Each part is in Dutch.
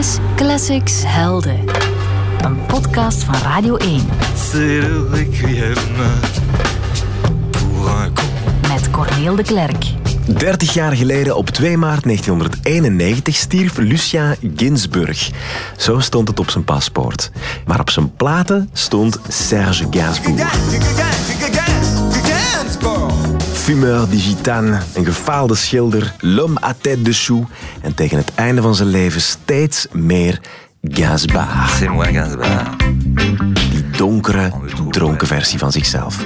is Classics Helden. Een podcast van Radio 1. C'est le requiem pour un con. Met Corneel de Klerk. 30 jaar geleden, op 2 maart 1991, stierf Lucien Ginsburg. Zo stond het op zijn paspoort. Maar op zijn platen stond Serge Gainsbourg. Fumeur digitane, een gefaalde schilder, l'homme à tête de chou en tegen het einde van zijn leven steeds meer Gainsbourg. C'est moi Gainsbourg. Donkere, dronken versie van zichzelf.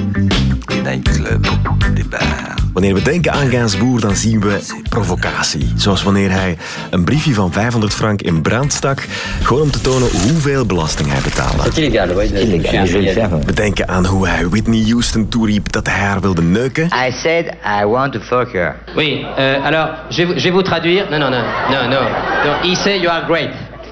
Wanneer we denken aan Gainsbourg, dan zien we provocatie. Zoals wanneer hij een briefje van 500 frank in brand stak, gewoon om te tonen hoeveel belasting hij betaalde. We denken aan hoe hij Whitney Houston toeriep dat hij haar wilde neuken. I said I want to fuck her. Oui, euh, alors, je vais, vous- je vous traduire. Non, non, non, non, non. Donc, il sait you are great.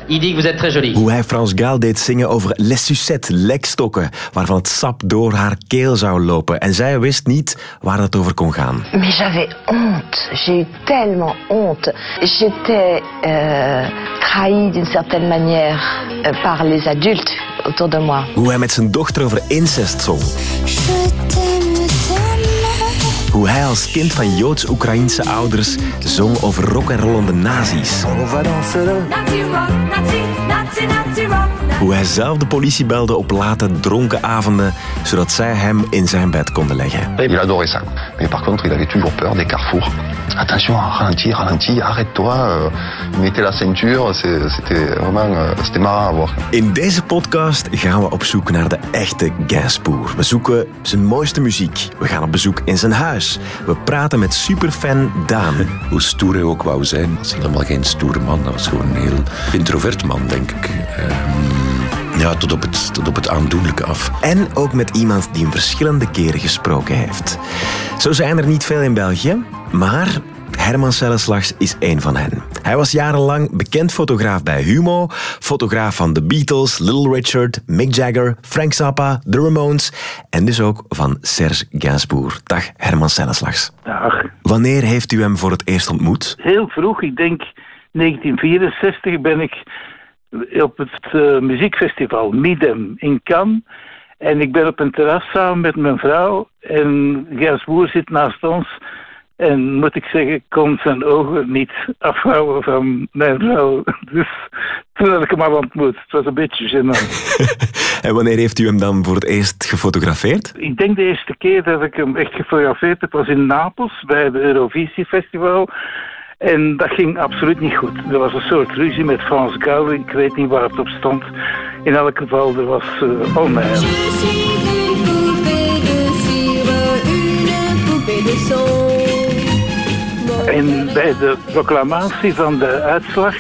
Il dit que vous êtes très jolie. Hoe hij Frans Gaal deed zingen over les sucettes, lekstokken, waarvan het sap door haar keel zou lopen. En zij wist niet waar het over kon gaan. Mais j'avais honte, j'ai eu tellement honte. J'étais euh, trahie d'une certaine manière euh, par les adultes autour de moi. Hoe hij met zijn dochter over incest zong. Hoe hij als kind van Joods-Oekraïnse ouders zong over rock'n'rollende nazi's. On va danser là. Hoe hij zelf de politie belde op late dronken avonden, zodat zij hem in zijn bed konden leggen. Mais par contre, il avait toujours peur des carrefours. Attention, ralentis, ralentis, arrête-toi. euh, mettait la ceinture, c'est- c'était vraiment euh, c'était marrant à voir. In deze podcast gaan we op zoek naar de echte Gainsbourg. We zoeken zijn mooiste muziek. We gaan op bezoek in zijn huis. We praten met superfan Daan. Hoe stoer hij ook wou zijn. Dat was helemaal geen stoere man. Dat was gewoon een heel introvert man, denk ik. Ehm, ja, tot op, het, tot op het aandoenlijke af. En ook met iemand die hem verschillende keren gesproken heeft. Zo zijn er niet veel in België, maar Herman Selleslags is één van hen. Hij was jarenlang bekend fotograaf bij Humo, fotograaf van The Beatles, Little Richard, Mick Jagger, Frank Zappa, The Ramones en dus ook van Serge Gainsbourg. Dag Herman Selleslags. Dag. Wanneer heeft u hem voor het eerst ontmoet? Heel vroeg, ik denk 1964, ben ik op het eh, muziekfestival Midem in Cannes. En ik ben op een terras samen met mijn vrouw. En Gainsbourg zit naast ons. En moet ik zeggen, ik kon zijn ogen niet afhouden van mijn vrouw. Dus toen heb ik hem al ontmoet. Het was een beetje gênant. En wanneer heeft u hem dan voor het eerst gefotografeerd? Ik denk de eerste keer dat ik hem echt gefotografeerd heb was in Napels bij het Eurovisie Festival. En dat ging absoluut niet goed. Er was een soort ruzie met Frans Gal. Ik weet niet waar het op stond. In elk geval, er was uh, onheil. En bij de proclamatie van de uitslag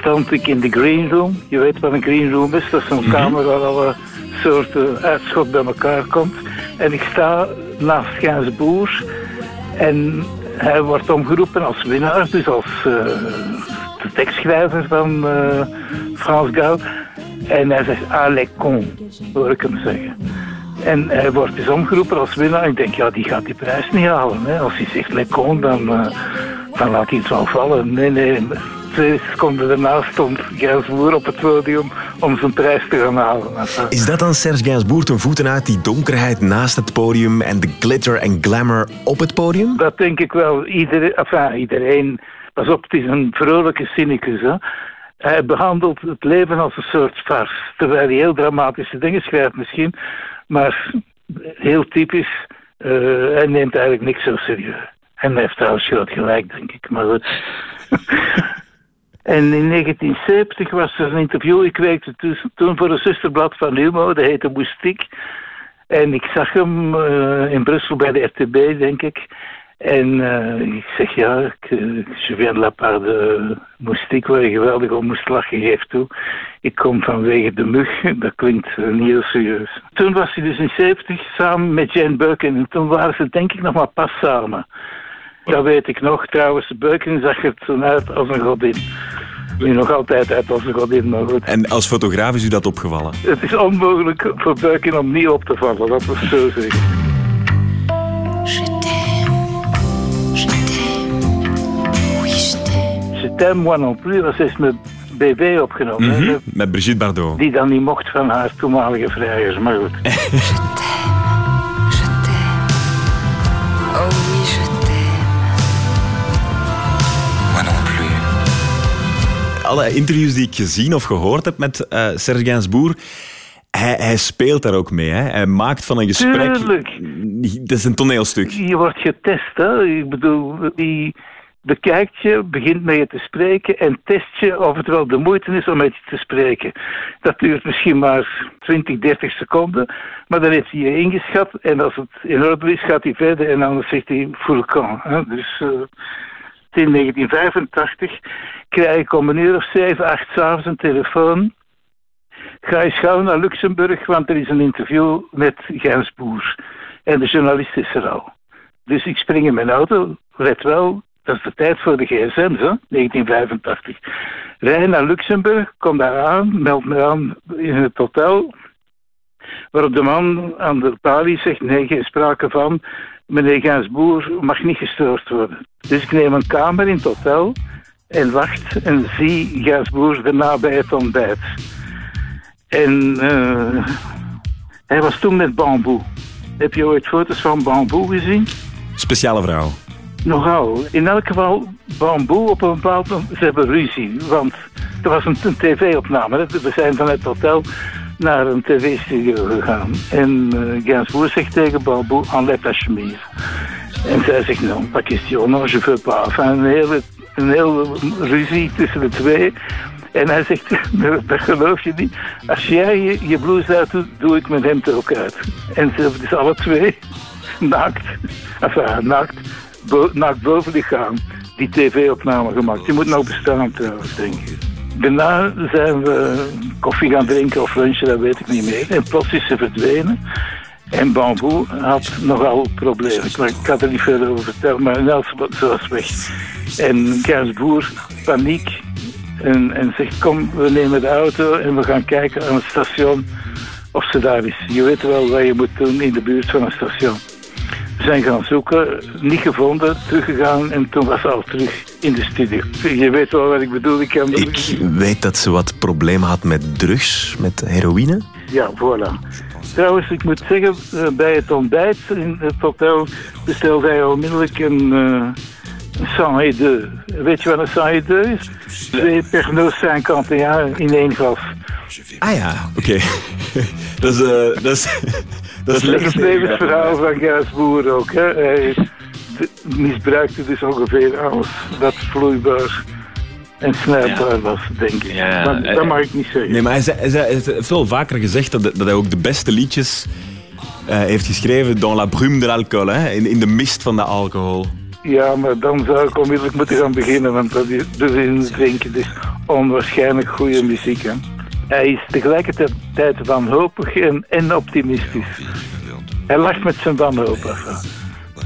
stond ik in de green room. Je weet wat een green room is. Dat is zo'n kamer waar alle soorten uitschot bij elkaar komt. En ik sta naast Gainsbourg. En hij wordt omgeroepen als winnaar. Dus als eh, de tekstschrijver van eh, Frans Gal. En hij zegt, ah, les con, hoor ik hem zeggen. En hij wordt dus omgeroepen als winnaar. Ik denk, ja, die gaat die prijs niet halen. Hè. Als hij zegt les con, dan, eh, dan laat hij het wel vallen. Nee, nee. Twee seconden daarna stond Gainsbourg op het podium om zijn prijs te gaan halen. Is dat dan Serge Gainsbourg ten voeten uit die donkerheid naast het podium en de glitter en glamour op het podium? Dat denk ik wel. Iedereen, enfin, iedereen. Pas op, het is een vrolijke cynicus. Hè. Hij behandelt het leven als een soort farce. Terwijl hij heel dramatische dingen schrijft misschien. Maar heel typisch, eh, hij neemt eigenlijk niks zo serieus. En hij heeft trouwens groot gelijk, denk ik. Maar goed. En in 1970 was er een interview. Ik werkte toen- toen voor een zusterblad van Humo, dat heette Moestiek. En ik zag hem eh, in Brussel bij de RTB, denk ik. En eh, ik zeg, ja, ik, eh, de la part de Moestiek, waar je geweldig om moest lachen, geef toe. Ik kom vanwege de mug, dat klinkt eh, niet heel serieus. Toen was hij dus in 70 samen met Jane Birkin. En toen waren ze denk ik nog maar pas samen. Dat weet ik nog. Trouwens, Birkin zag er toen uit als een godin. Nu nog altijd uit als een godin, maar goed. En als fotograaf is u dat opgevallen? Het is onmogelijk voor Birkin om niet op te vallen, dat was zo zeggen. t'aime moi non plus was eens met BB opgenomen. hè, Mhm, met- Met Brigitte Bardot. Die dan niet mocht van haar toenmalige vrijers, maar goed. Alle interviews die ik gezien of gehoord heb met eh Serge Gainsbourg, hij, hij speelt daar ook mee. Hè? Hij maakt van een gesprek... Tuurlijk. Dat is een toneelstuk. Je wordt getest, hè. Ik bedoel, die bekijkt je, begint met je te spreken en test je of het wel de moeite is om met je te spreken. Dat duurt misschien maar 20, 30 seconden, maar dan heeft hij je ingeschat en als het in orde is, gaat hij verder en dan zegt hij. Hè. Dus eh, in 1985 krijg ik om een uur of 7, 8 s'avonds een telefoon. Ga eens gauw naar Luxemburg, want er is een interview met Gainsbourg. En de journalist is er al. Dus ik spring in mijn auto, let wel, dat is de tijd voor de gsm's, hè? 1985. Rij naar Luxemburg, kom daar aan, meld me aan in het hotel. Waarop de man aan de balie zegt, nee, geen sprake van. Meneer Gainsbourg mag niet gestoord worden. Dus ik neem een kamer in het hotel en wacht en zie Gainsbourg daarna bij het ontbijt. En eh, hij was toen met bamboe. Heb je ooit foto's van bamboe gezien? Speciale vrouw. Nogal. In elk geval, bamboe op een bepaald moment, ze hebben ruzie. Want er was een, een tv-opname. We zijn van het hotel naar een tv-studio gegaan. En uh, Gainsbourg zegt tegen bamboe, enlève ta chemise. En zij zegt, non, pas question, non, je veux pas. Enfin, een hele, ruzie tussen de twee. En hij zegt, dat geloof je niet. Als jij je, je blouse uit doet, doe ik mijn hemd er ook uit. En ze hebben dus alle twee naakt, enfin, naakt, bo, naakt bovenlichaam die tv-opname gemaakt. Die moet nog bestaan trouwens, denk ik. Daarna zijn we koffie gaan drinken of lunchen, dat weet ik niet meer. En plots is ze verdwenen. En Bamboe had nogal problemen. Ik kan er niet verder over vertellen, maar ze was weg. En Gainsbourg, paniek, en, en zegt kom, we nemen de auto en we gaan kijken aan het station of ze daar is. Je weet wel wat je moet doen in de buurt van een station. We zijn gaan zoeken, niet gevonden, teruggegaan en toen was ze al terug in de studio. Je weet wel wat ik bedoel. Ik, kan... Ik weet dat ze wat problemen had met drugs, met heroïne. Ja, voilà. Trouwens, ik moet zeggen, uh, bij het ontbijt in het hotel bestelde hij onmiddellijk een, uh, een 102. Weet je wat een 102 is? Twee Pernod 51 in één glas. Ah ja, oké. Okay. dat is... Uh, dat is dat is het levensverhaal van Gainsbourg ook. Hè? Hij misbruikte dus ongeveer alles dat vloeibaar en snijbaar ja. was, denk ik. Ja, maar, dat mag ik niet zeggen. Nee, maar hij, zei, hij, zei, hij heeft wel vaker gezegd dat, dat hij ook de beste liedjes uh, heeft geschreven dans la brume de l'alcool, in, in de mist van de alcohol. Ja, maar dan zou ik onmiddellijk moeten gaan beginnen, want dat is, dus in het drinken dus onwaarschijnlijk goede muziek. Hè? Hij is tegelijkertijd wanhopig en, en optimistisch. Hij lacht met zijn wanhoop af.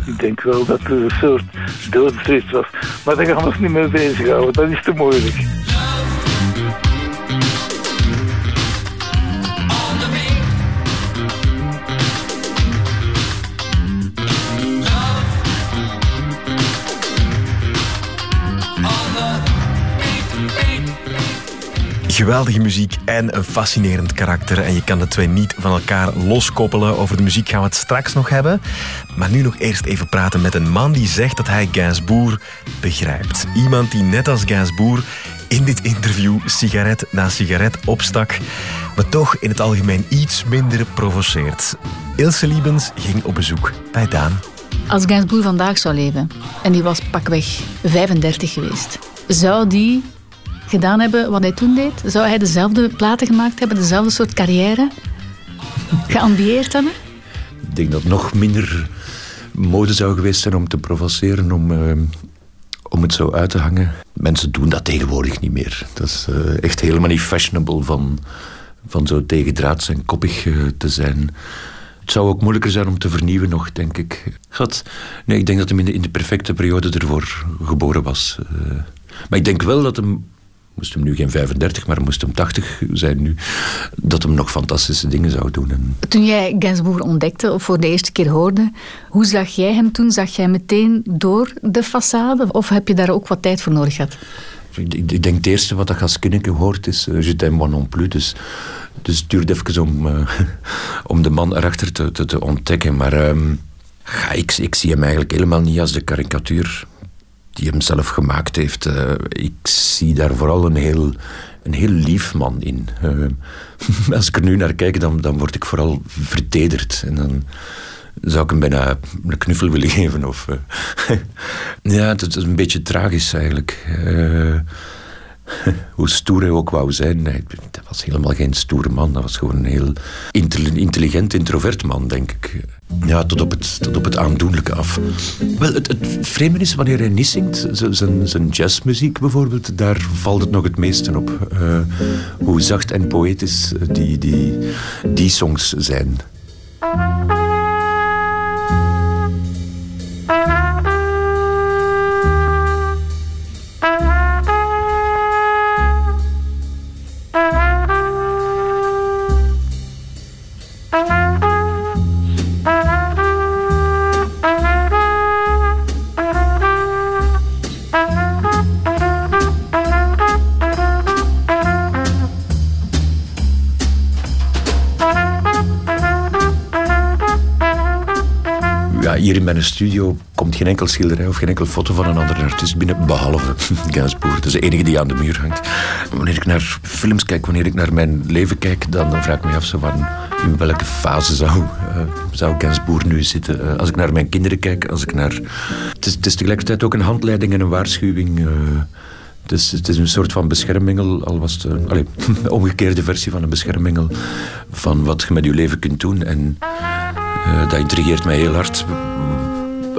Ik denk wel dat er een soort doodsrit was. Maar daar gaan we ons niet mee bezighouden. Dat is te moeilijk. Geweldige muziek en een fascinerend karakter. En je kan de twee niet van elkaar loskoppelen. Over de muziek gaan we het straks nog hebben. Maar nu nog eerst even praten met een man die zegt dat hij Gainsbourg begrijpt. Iemand die net als Gainsbourg in dit interview sigaret na sigaret opstak. Maar toch in het algemeen iets minder provoceert. Ilse Liebens ging op bezoek bij Daan. Als Gainsbourg vandaag zou leven en die was pakweg 35 geweest, zou die gedaan hebben wat hij toen deed? Zou hij dezelfde platen gemaakt hebben, dezelfde soort carrière geambieerd hebben? Ik denk dat nog minder mode zou geweest zijn om te provoceren, om, uh, om het zo uit te hangen. Mensen doen dat tegenwoordig niet meer. Dat is uh, echt helemaal niet fashionable van, van zo tegendraads en koppig uh, te zijn. Het zou ook moeilijker zijn om te vernieuwen nog, denk ik. God, nee, ik denk dat hij in de, in de perfecte periode ervoor geboren was. maar ik denk wel dat hem moest hem nu geen 35, maar moest hem 80 zijn nu, dat hem nog fantastische dingen zou doen. En... Toen jij Gainsbourg ontdekte of voor de eerste keer hoorde, hoe zag jij hem toen? Zag jij meteen door de façade of heb je daar ook wat tijd voor nodig gehad? Ik, denk het eerste wat dat als kindje hoort is uh, Je t'aime moi non plus. Dus, dus het duurt even om, uh, om de man erachter te, te, te ontdekken. Maar um, ik zie hem eigenlijk helemaal niet als de karikatuur die hem zelf gemaakt heeft. Uh, ik zie daar vooral een heel, een heel lief man in. Uh, als ik er nu naar kijk, dan, dan word ik vooral vertederd. En dan zou ik hem bijna een knuffel willen geven. Of, uh, ja, het is een beetje tragisch eigenlijk. hoe stoer hij ook wou zijn. dat was helemaal geen stoere man. Dat was gewoon een heel intelligent, introvert man, denk ik. Ja, tot op het, tot op het aandoenlijke af. Wel, het, het vreemde is wanneer hij niet zingt, zijn, jazzmuziek bijvoorbeeld, daar valt het nog het meeste op. Uh, hoe zacht en poëtisch die, die, die songs zijn. Mijn studio komt geen enkel schilderij of geen enkel foto van een andere artiest binnen, behalve Gainsbourg. Dat is de enige die aan de muur hangt. Wanneer ik naar films kijk, wanneer ik naar mijn leven kijk, dan, vraag ik me af zo van, in welke fase zou, uh, zou nu zitten. Uh, als ik naar mijn kinderen kijk, als ik naar... Het is, tegelijkertijd ook een handleiding en een waarschuwing... Uh, het is, een soort van beschermmengel, al was het uh, allez, de omgekeerde versie van een beschermmengel van wat je met je leven kunt doen. En dat intrigeert mij heel hard.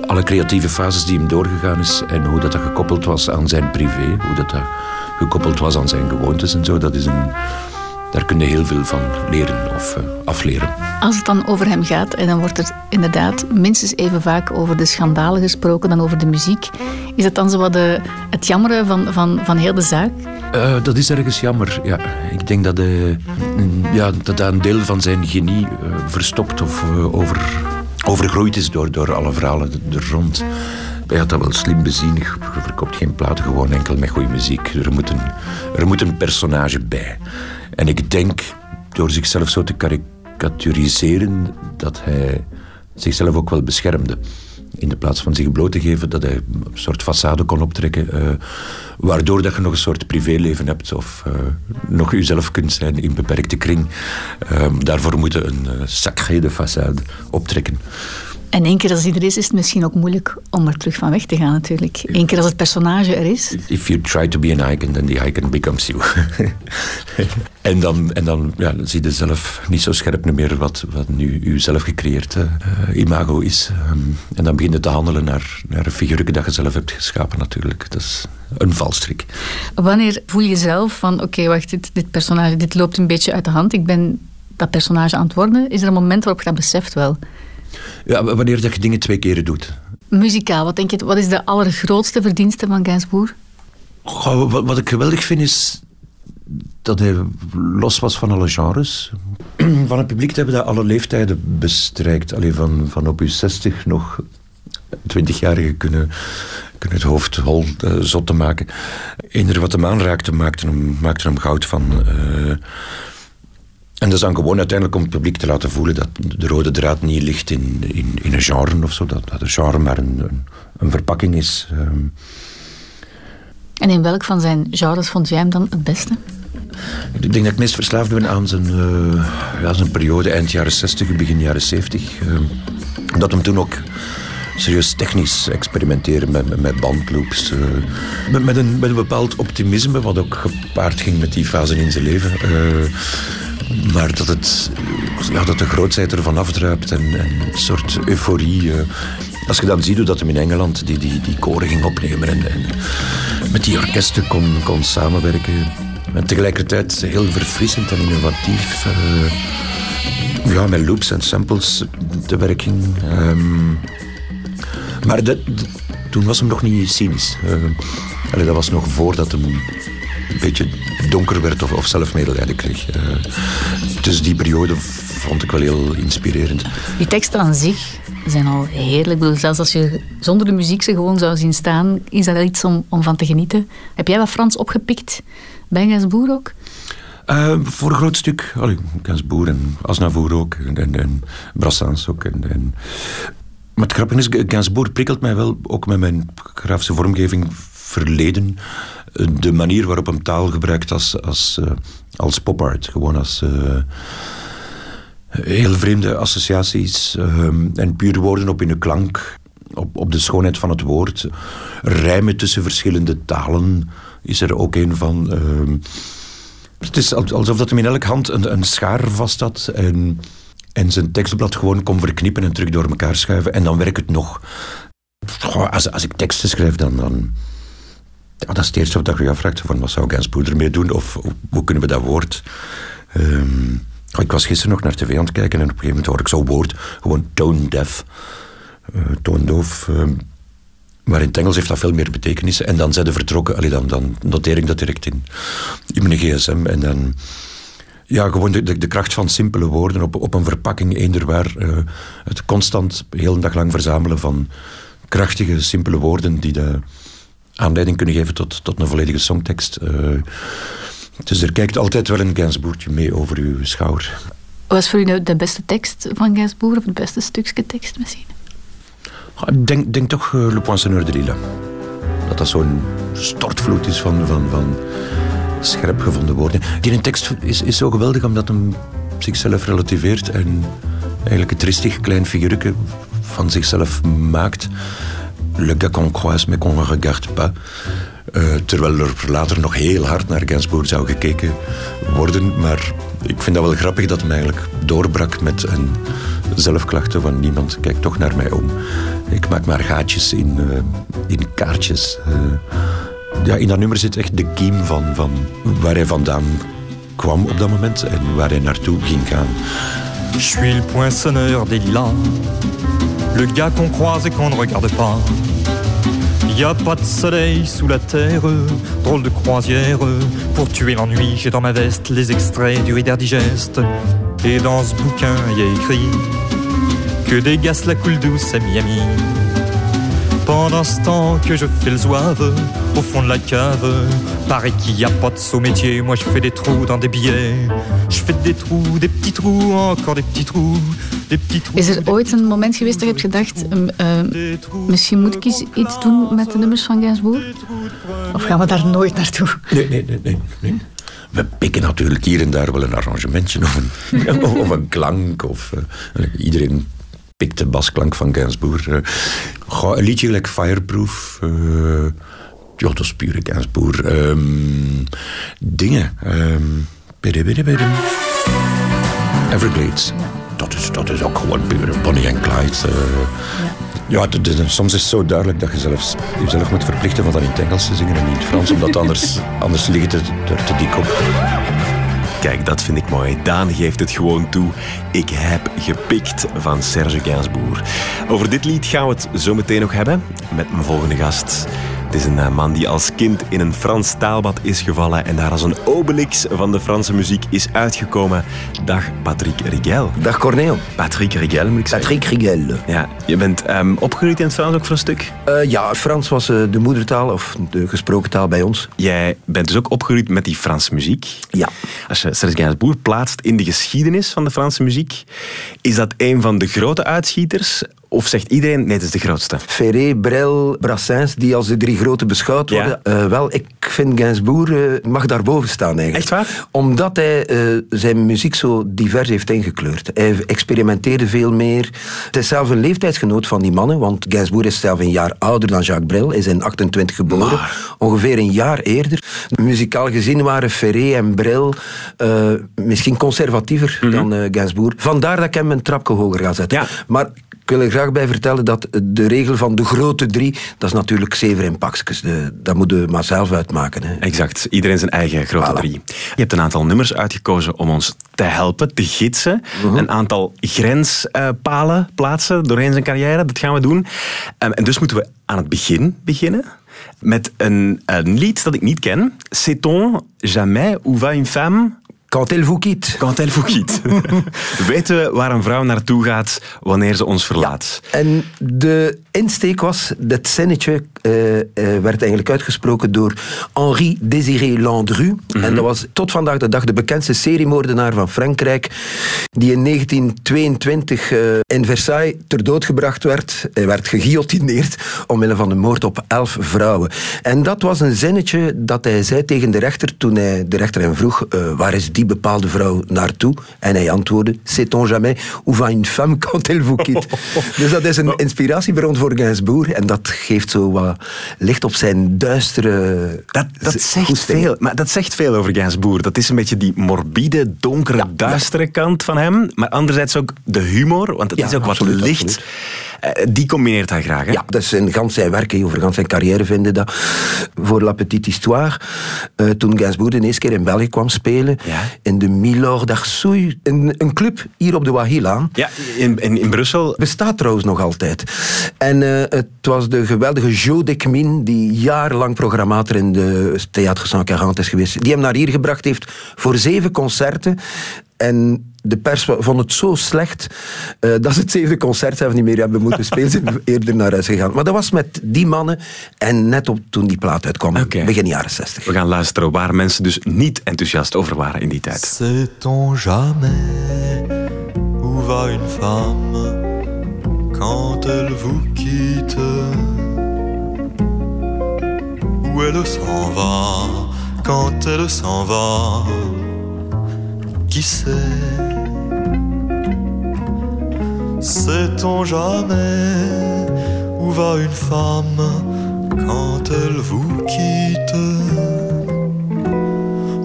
Alle creatieve fases die hem doorgegaan is en hoe dat, dat gekoppeld was aan zijn privé, hoe dat, dat gekoppeld was aan zijn gewoontes en zo, dat is een, daar kun je heel veel van leren of uh, afleren. Als het dan over hem gaat, en dan wordt er inderdaad minstens even vaak over de schandalen gesproken dan over de muziek, is dat dan zo wat de, het jammeren van, van, van heel de zaak? Uh, dat is ergens jammer, ja. Ik denk dat, uh, ja, dat een deel van zijn genie verstopt of over, overgroeid is door, door alle verhalen er rond. Hij had dat wel slim bezien. Je verkoopt geen platen gewoon enkel met goede muziek. Er moet, een, er moet een personage bij. En ik denk, door zichzelf zo te karikaturiseren, dat hij zichzelf ook wel beschermde in de plaats van zich bloot te geven, dat hij een soort façade kon optrekken, uh, waardoor dat je nog een soort privéleven hebt of uh, nog jezelf kunt zijn in beperkte kring. Uh, daarvoor moeten een sacré de façade optrekken. En één keer als hij er is, is het misschien ook moeilijk om er terug van weg te gaan natuurlijk. Eén keer als het personage er is. If you try to be an icon, then the icon becomes you. en dan, en dan, ja, dan zie je zelf niet zo scherp meer wat, wat nu uw zelf gecreëerde uh, imago is. Um, en dan begin je te handelen naar, naar een figuur dat je zelf hebt geschapen natuurlijk. Dat is een valstrik. Wanneer voel je zelf van, oké, okay, wacht, dit, dit personage, dit loopt een beetje uit de hand. Ik ben dat personage aan het worden. Is er een moment waarop je dat beseft wel? Ja, wanneer dat je dingen twee keren doet. Muzikaal, wat denk je, wat is de allergrootste verdienste van Gainsbourg? Goh, wat, wat, ik geweldig vind is dat hij los was van alle genres. Van het publiek hebben dat alle leeftijden bestrijkt. Alleen van, van op je 60 nog 20-jarigen kunnen, kunnen het hoofd hol uh, zot te maken. Eender wat hem aanraakte, maakte hem, maakte hem goud van. Uh, en dat is dan gewoon uiteindelijk om het publiek te laten voelen dat de rode draad niet ligt in, in, in een genre of zo. Dat, dat een genre maar een, een, een verpakking is. Um. En in welk van zijn genres vond jij hem dan het beste? Ik denk dat ik het meest verslaafd ben aan zijn, uh, ja, zijn periode eind jaren 60, begin jaren 70. Uh, dat hem toen ook serieus technisch experimenteren met, met, met bandloops. Uh, met, met, een, met een bepaald optimisme, wat ook gepaard ging met die fase in zijn leven. Maar dat, het, ja, dat de grootheid ervan afdruipt en, en een soort euforie. Uh, als je dan ziet hoe dat hem in Engeland die, die, die koren ging opnemen en, en met die orkesten kon, kon samenwerken. En tegelijkertijd heel verfrissend en innovatief. Uh, ja, met loops en samples te werk ging. Um, maar dat, toen was hem nog niet cynisch. Allee, dat was nog voordat hem een beetje donker werd of, of zelf medelijden kreeg. Uh, dus die periode vond ik wel heel inspirerend. Die teksten aan zich zijn al heerlijk. Ik bedoel, zelfs als je zonder de muziek ze gewoon zou zien staan, is dat iets om, om van te genieten. Heb jij wat Frans opgepikt bij Gainsbourg ook? Uh, voor een groot stuk. Allee, Gainsbourg en Asnavour ook. En, en, en Brassens ook. En, en. Maar het grappige is, Gainsbourg prikkelt mij wel, ook met mijn grafische vormgeving verleden. De manier waarop hem taal gebruikt als, als, uh, als pop-art. Gewoon als... Uh, heel vreemde associaties um, en pure woorden op in de klank, op, op de schoonheid van het woord. Rijmen tussen verschillende talen is er ook een van. Het is alsof dat hem in elke hand een, een schaar vast had en, en zijn tekstblad gewoon kon verknippen en terug door elkaar schuiven en dan werkt het nog. Als, als ik teksten schrijf, dan... dan ja, dat is het eerste wat je je afvraagt. Van, wat zou Gainsbourg ermee doen? Of, hoe kunnen we dat woord... Um, ik was gisteren nog naar tv aan het kijken en op een gegeven moment hoor ik zo'n woord, gewoon tone deaf, uh, toondoof. Uh, maar in het Engels heeft dat veel meer betekenissen. En dan zijn ze vertrokken, allee, dan, dan noteer ik dat direct in, in mijn gsm. En dan, ja, gewoon de, de, kracht van simpele woorden op, op een verpakking, eender waar. Uh, het constant, heel een dag lang verzamelen van krachtige, simpele woorden die de aanleiding kunnen geven tot, tot een volledige songtekst. Uh, dus er kijkt altijd wel een Gainsbourgje mee over uw schouder. Wat is voor u nou de beste tekst van Gainsbourg, of het beste stukje tekst misschien? Ik denk, denk toch uh, Le Poinçonneur de Lille. Dat dat zo'n stortvloed is van, van, van scherp gevonden woorden. Die een tekst is, is zo geweldig omdat hem zichzelf relativeert en eigenlijk een tristig klein figuurtje van zichzelf maakt. Le gars qu'on croise mais qu'on ne regarde pas. Uh, terwijl er later nog heel hard naar Gainsbourg zou gekeken worden. Maar ik vind dat wel grappig dat hij eigenlijk doorbrak met een zelfklachten van niemand kijkt toch naar mij om. Ik maak maar gaatjes in, uh, in kaartjes. Uh, ja, in dat nummer zit echt de kiem van, van waar hij vandaan kwam op dat moment en waar hij naartoe ging gaan. Je suis le poinçonneur des lilas, le gars qu'on croise et qu'on ne regarde pas. Y a pas de soleil sous la terre, drôle de croisière. Pour tuer l'ennui, j'ai dans ma veste les extraits du Reader Digest. Et dans ce bouquin, y a écrit que gaz la coule douce à Miami. Pendant ce temps que je fais le zouave au fond de la cave, paraît qu'il n'y a pas de saut métier. Moi je fais des trous dans des billets. Je fais des trous, des petits trous, encore des petits trous. Is er ooit een moment geweest dat je hebt gedacht, uh, misschien moet ik iets doen met de nummers van Gainsbourg? Of gaan we daar nooit naartoe? Nee, nee, nee, nee. nee. We pikken natuurlijk hier en daar wel een arrangementje of een, of een klank. Of, uh, iedereen pikt de basklank van Gainsbourg. Uh, een liedje gelijk Fireproof. Uh, ja, dat is pure Gainsbourg. Um, dingen. Um, Everglades. Dat is, dat is ook gewoon pure Bonnie en Clyde. Uh, ja, ja soms is het zo duidelijk dat je zelfs, jezelf moet verplichten om dat in het Engels te zingen en niet in het Frans, omdat anders, anders ligt het er te dik op. Kijk, dat vind ik mooi. Daan geeft het gewoon toe. Ik heb gepikt van Serge Gainsbourg. Over dit lied gaan we het zo meteen nog hebben met mijn volgende gast. Het is een eh, man die als kind in een Frans taalbad is gevallen en daar als een obelix van de Franse muziek is uitgekomen. Dag Patrick Rigel. Dag Corneel. Patrick Rigel moet ik zeggen. Patrick Rigel. Ja, je bent um, opgegroeid in het Frans ook voor een stuk? Uh, ja, Frans was uh, de moedertaal of de gesproken taal bij ons. Jij bent dus ook opgegroeid met die Franse muziek. Ja. Als je Serge Gainsbourg plaatst in de geschiedenis van de Franse muziek, is dat een van de grote uitschieters of zegt iedereen, nee, het is de grootste? Ferré, Brel, Brassens, die als de drie grote beschouwd worden. Ja. Uh, wel, ik vind Gainsbourg uh, mag daarboven staan eigenlijk. Echt waar? Omdat hij uh, zijn muziek zo divers heeft ingekleurd. Hij experimenteerde veel meer. Het is zelf een leeftijdsgenoot van die mannen, want Gainsbourg is zelf een jaar ouder dan Jacques Brel. Hij is in 28 geboren. Maar. Ongeveer een jaar eerder. Muzikaal gezien waren Ferré en Brel misschien conservatiever mm -hmm. dan Gainsbourg. Vandaar dat ik hem een trapje hoger ga zetten. Ja. Maar ik wil er graag bij vertellen dat de regel van de grote drie, dat is natuurlijk zeven in pakjes. Dat moeten we maar zelf uitmaken. Hè. Exact, iedereen zijn eigen grote voilà. drie. Je hebt een aantal nummers uitgekozen om ons te helpen, te gidsen. Uh -huh. Een aantal grenspalen plaatsen doorheen zijn carrière, dat gaan we doen. Um, en dus moeten we aan het begin beginnen met een, een lied dat ik niet ken. Sait-on jamais où va une femme Quand elle vous quitte. Quand elle vous quitte. Weten we waar een vrouw naartoe gaat wanneer ze ons verlaat? En de insteek was, dat zinnetje eh, eh, werd eigenlijk uitgesproken door Henri Désiré Landru. En dat was tot vandaag de dag de bekendste seriemoordenaar van Frankrijk, die in 1922 eh, in Versailles ter dood gebracht werd. Hij werd geguillotineerd omwille van de moord op elf vrouwen. En dat was een zinnetje dat hij zei tegen de rechter toen hij de rechter hem vroeg waar is die bepaalde vrouw naartoe? En hij antwoordde, sait-on jamais où va une femme quand elle vous quitte? dus dat is een inspiratiebron voor Gainsbourg en dat geeft zo wat licht op zijn duistere... Dat, dat zegt goesting. veel. Maar dat zegt veel over Gainsbourg. Dat is een beetje die morbide, donkere, duistere kant van hem. Maar anderzijds ook de humor, want het Ja, is ook absoluut, wat licht. Die combineert hij graag. Hè? Ja, dat is in gans zijn werk, hè, over gans zijn carrière vinden dat. Voor La Petite Histoire, eh, toen Gainsbourg de eerste keer in België kwam spelen, in de Milord d'Arsouille, een, een club hier op de Wahilaan. Ja, in, in, in Brussel. Bestaat trouwens nog altijd. En eh, het was de geweldige Jo Decmin, die jarenlang programmator in de Théâtre 140 is geweest, die hem naar hier gebracht heeft voor zeven concerten. En de pers vond het zo slecht eh, dat ze het zevende concert zelf niet meer hebben moeten spelen. Ze zijn eerder naar huis gegaan. Maar dat was met die mannen en net op toen die plaat uitkwam, begin jaren 60. We gaan luisteren waar mensen dus niet enthousiast over waren in die tijd. Sait-on jamais où va une femme quand elle vous quitte Où elle s'en va quand elle s'en va Qui sait Sait-on jamais où va une femme quand elle vous quitte?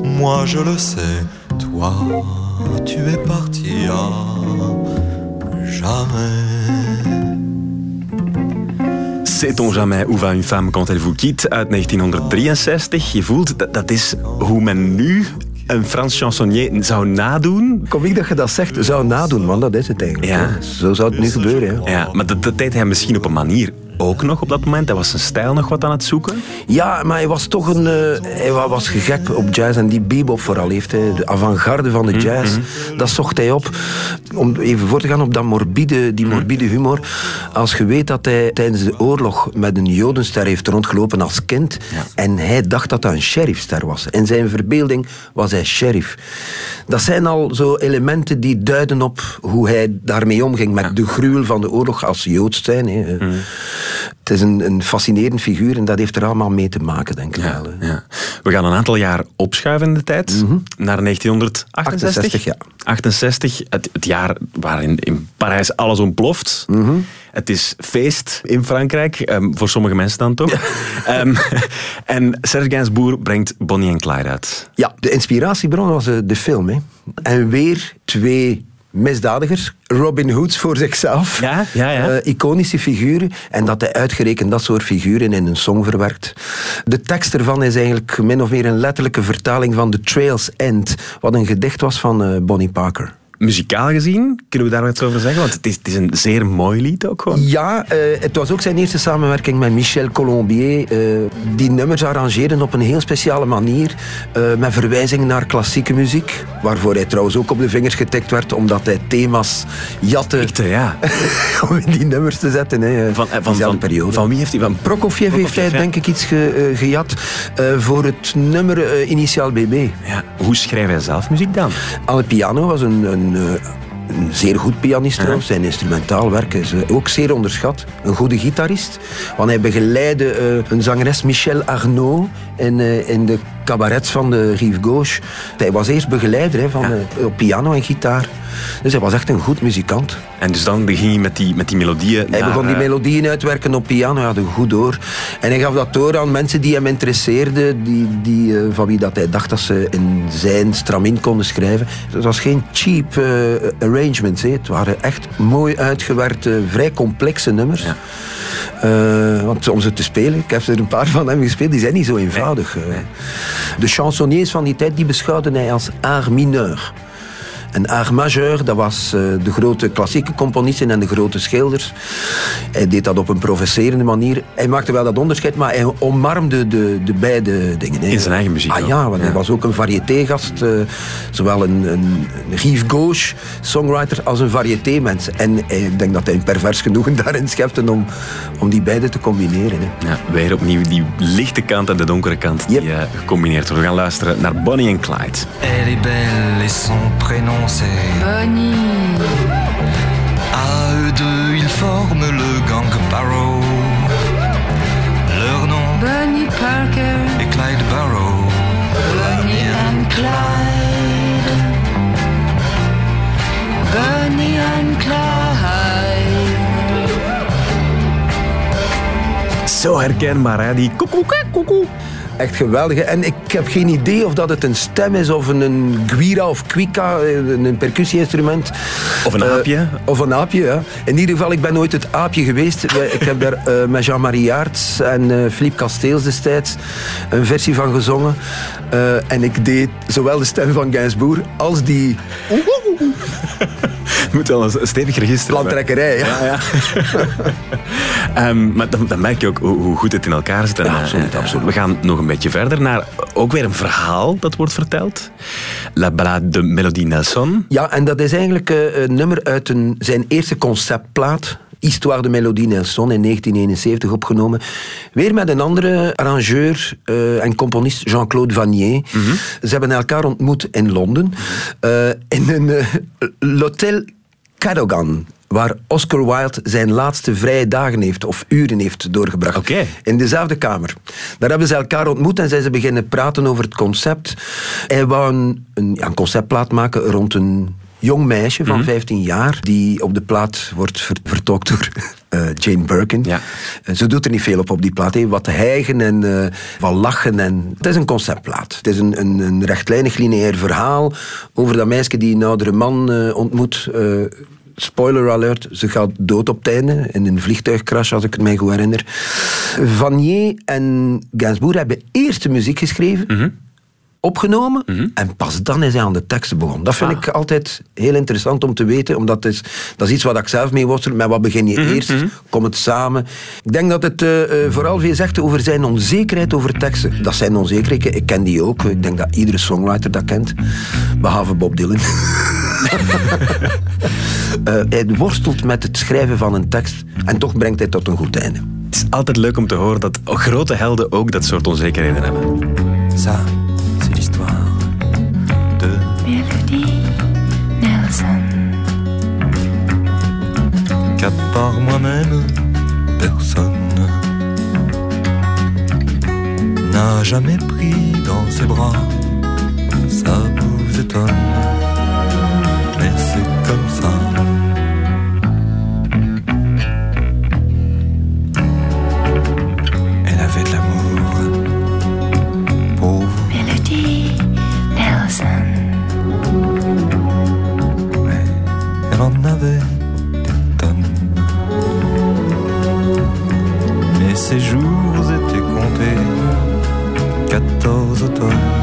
Moi je le sais, toi tu es parti à jamais. Sait-on jamais où va une femme quand elle vous quitte? Uit 1963. Je voelt, dat, dat is men nu een Frans chansonnier zou nadoen. Kom ik dat je dat zegt, zou nadoen, want dat is het eigenlijk. Ja. Zo zou het nu gebeuren. Ja. Ja, maar dat, dat deed hij misschien op een manier ook nog op dat moment. Hij was zijn stijl nog wat aan het zoeken. Ja, maar hij was toch een... eh, hij wa- was gegek op jazz en die bebop vooral heeft hij. De avant-garde van de jazz, dat zocht hij op. Om even voor te gaan op dat morbide, die morbide humor. Als je weet dat hij tijdens de oorlog met een jodenster heeft rondgelopen als kind. En hij dacht dat dat een sheriffster was. In zijn verbeelding was hij sheriff. Dat zijn al zo elementen die duiden op hoe hij daarmee omging. Met de gruwel van de oorlog als Joods zijn. Het is een, een fascinerend figuur en dat heeft er allemaal mee te maken, denk ik wel. Ja. We gaan een aantal jaar opschuiven in de tijd. Naar 1968. 68, ja. 68, het, het jaar waarin in Parijs alles ontploft. Het is feest in Frankrijk, ehm, voor sommige mensen dan toch. Ehm, en Serge Gainsbourg brengt Bonnie en Clyde uit. Ja, de inspiratiebron was eh, de film. Hè. En weer twee misdadigers. Robin Hoods voor zichzelf. Ja, ja, ja. Eh, iconische figuren. En dat hij uitgerekend dat soort figuren in een song verwerkt. De tekst ervan is eigenlijk min of meer een letterlijke vertaling van The Trail's End. Wat een gedicht was van eh, Bonnie Parker. Muzikaal gezien, kunnen we daar wat over zeggen? Want het is, het is een zeer mooi lied ook gewoon. Ja, eh, het was ook zijn eerste samenwerking met Michel Colombier. eh, die nummers arrangeerden op een heel speciale manier. eh, met verwijzingen naar klassieke muziek. Waarvoor hij trouwens ook op de vingers getikt werd. Omdat hij thema's jatte. ja. om in die nummers te zetten. Hè, Van, van, van, periode. van wie heeft hij? Van Prokofjev heeft hij denk ik iets ge- gejat. voor het nummer Initiaal BB. Ja. Hoe schrijft hij zelf muziek dan? Alle piano was een, een, eh, een zeer goed pianist trouwens. Zijn instrumentaal werk is eh, ook zeer onderschat. Een goede gitarist. Want hij begeleidde eh, een zangeres Michel Arnaud in, eh, in de cabarets van de Rive Gauche. Hij was eerst begeleider hè, van, op piano en gitaar. Dus hij was echt een goed muzikant. En dus dan begin je met die, met die melodieën. Hij naar, begon die melodieën uitwerken op piano, hij had een goed door. En hij gaf dat door aan mensen die hem interesseerden, die, die, van wie dat hij dacht dat ze in zijn stramien konden schrijven. Het was geen cheap arrangements, het waren echt mooi uitgewerkte, vrij complexe nummers. Eh, want om ze te spelen, ik heb er een paar van hem gespeeld, die zijn niet zo eenvoudig. eh. De chansonniers van die tijd, die beschouwden hij als art mineur. En Art Majeur, dat was eh, de grote klassieke componisten en de grote schilders. Hij deed dat op een professerende manier. Hij maakte wel dat onderscheid, maar hij omarmde de, de beide dingen. In zijn eigen muziek Ah ook. ja, want hij was ook een variété-gast. eh, zowel een, een, een Yves Gauche, songwriter, als een variété-mens. En ik denk dat hij een pervers genoegen daarin schepte om, om die beide te combineren. Hè. Ja, weer opnieuw die lichte kant en de donkere kant die eh, gecombineerd. We gaan luisteren naar Bonnie en Clyde. Elle est belle et son prénom c'est Bonnie. À eux deux, ils forment le gang Barrow. Leur nom Bonnie Parker. est Clyde Barrow. Bonnie and Clyde. Bonnie and Clyde. Zo herkenbaar, hè? Die koekoe, koekoe. Echt geweldig. En ik heb geen idee of dat het een stem is of een, een guira of kwika, een, een percussie-instrument. Of een Eh, aapje. of een aapje, ja. In ieder geval, ik ben nooit het aapje geweest. Ik heb daar eh, met Jean-Marie Jaerts en eh, Philippe Casteels destijds een versie van gezongen. Eh, en ik deed zowel de stem van Gainsbourg als die Moet wel een stevig register hebben. plantrekkerij. Ja. Ja, ja. Ehm, maar dan, dan merk je ook hoe, hoe goed het in elkaar zit. En, eh, absoluut, absoluut. We gaan nog een beetje verder naar ook weer een verhaal dat wordt verteld. La Ballade de Melodie Nelson. Ja, en dat is eigenlijk eh, een nummer uit een, zijn eerste conceptplaat. Histoire de Melodie Nelson in 1971 opgenomen. Weer met een andere arrangeur eh, en componist, Jean-Claude Vanier. Ze hebben elkaar ontmoet in Londen. eh, in een l'Hotel Cadogan. Waar Oscar Wilde zijn laatste vrije dagen heeft, of uren heeft doorgebracht. In dezelfde kamer. Daar hebben ze elkaar ontmoet en zijn ze beginnen praten over het concept. Hij wou een, een, ja, een conceptplaat maken rond een jong meisje van 15 jaar, die op de plaat wordt ver- vertolkt door eh, Jane Birkin. Ja. Eh, Ze doet er niet veel op op die plaat. hè. Wat hijgen en eh, wat lachen. En... Het is een conceptplaat. Het is een, een, een rechtlijnig lineair verhaal over dat meisje die een oudere man ontmoet. Spoiler alert, ze gaat dood op het einde in een vliegtuigcrash, als ik het mij goed herinner. Vanier en Gainsbourg hebben eerst de muziek geschreven opgenomen en pas dan is hij aan de teksten begonnen. Dat vind ik altijd heel interessant om te weten, omdat het is, dat is iets wat ik zelf mee worstel. Met wat begin je eerst? Komt het samen? Ik denk dat het eh, eh, vooral veel zegt over zijn onzekerheid over teksten. Dat zijn onzekerheden. Ik ken die ook. Ik denk dat iedere songwriter dat kent, behalve Bob Dylan. Eh, hij worstelt met het schrijven van een tekst en toch brengt hij tot een goed einde. Het is altijd leuk om te horen dat grote helden ook dat soort onzekerheden hebben. Ça, c'est l'histoire de Melodie Nelson. qu'à part moi-même, personne n'a jamais pris dans ses bras. Ça vous étonne, mais c'est comme ça. Elle avait de l'amour pour vous. Melodie Nelson. Elle en avait des tonnes. Mais ses jours étaient comptés. 14 automnes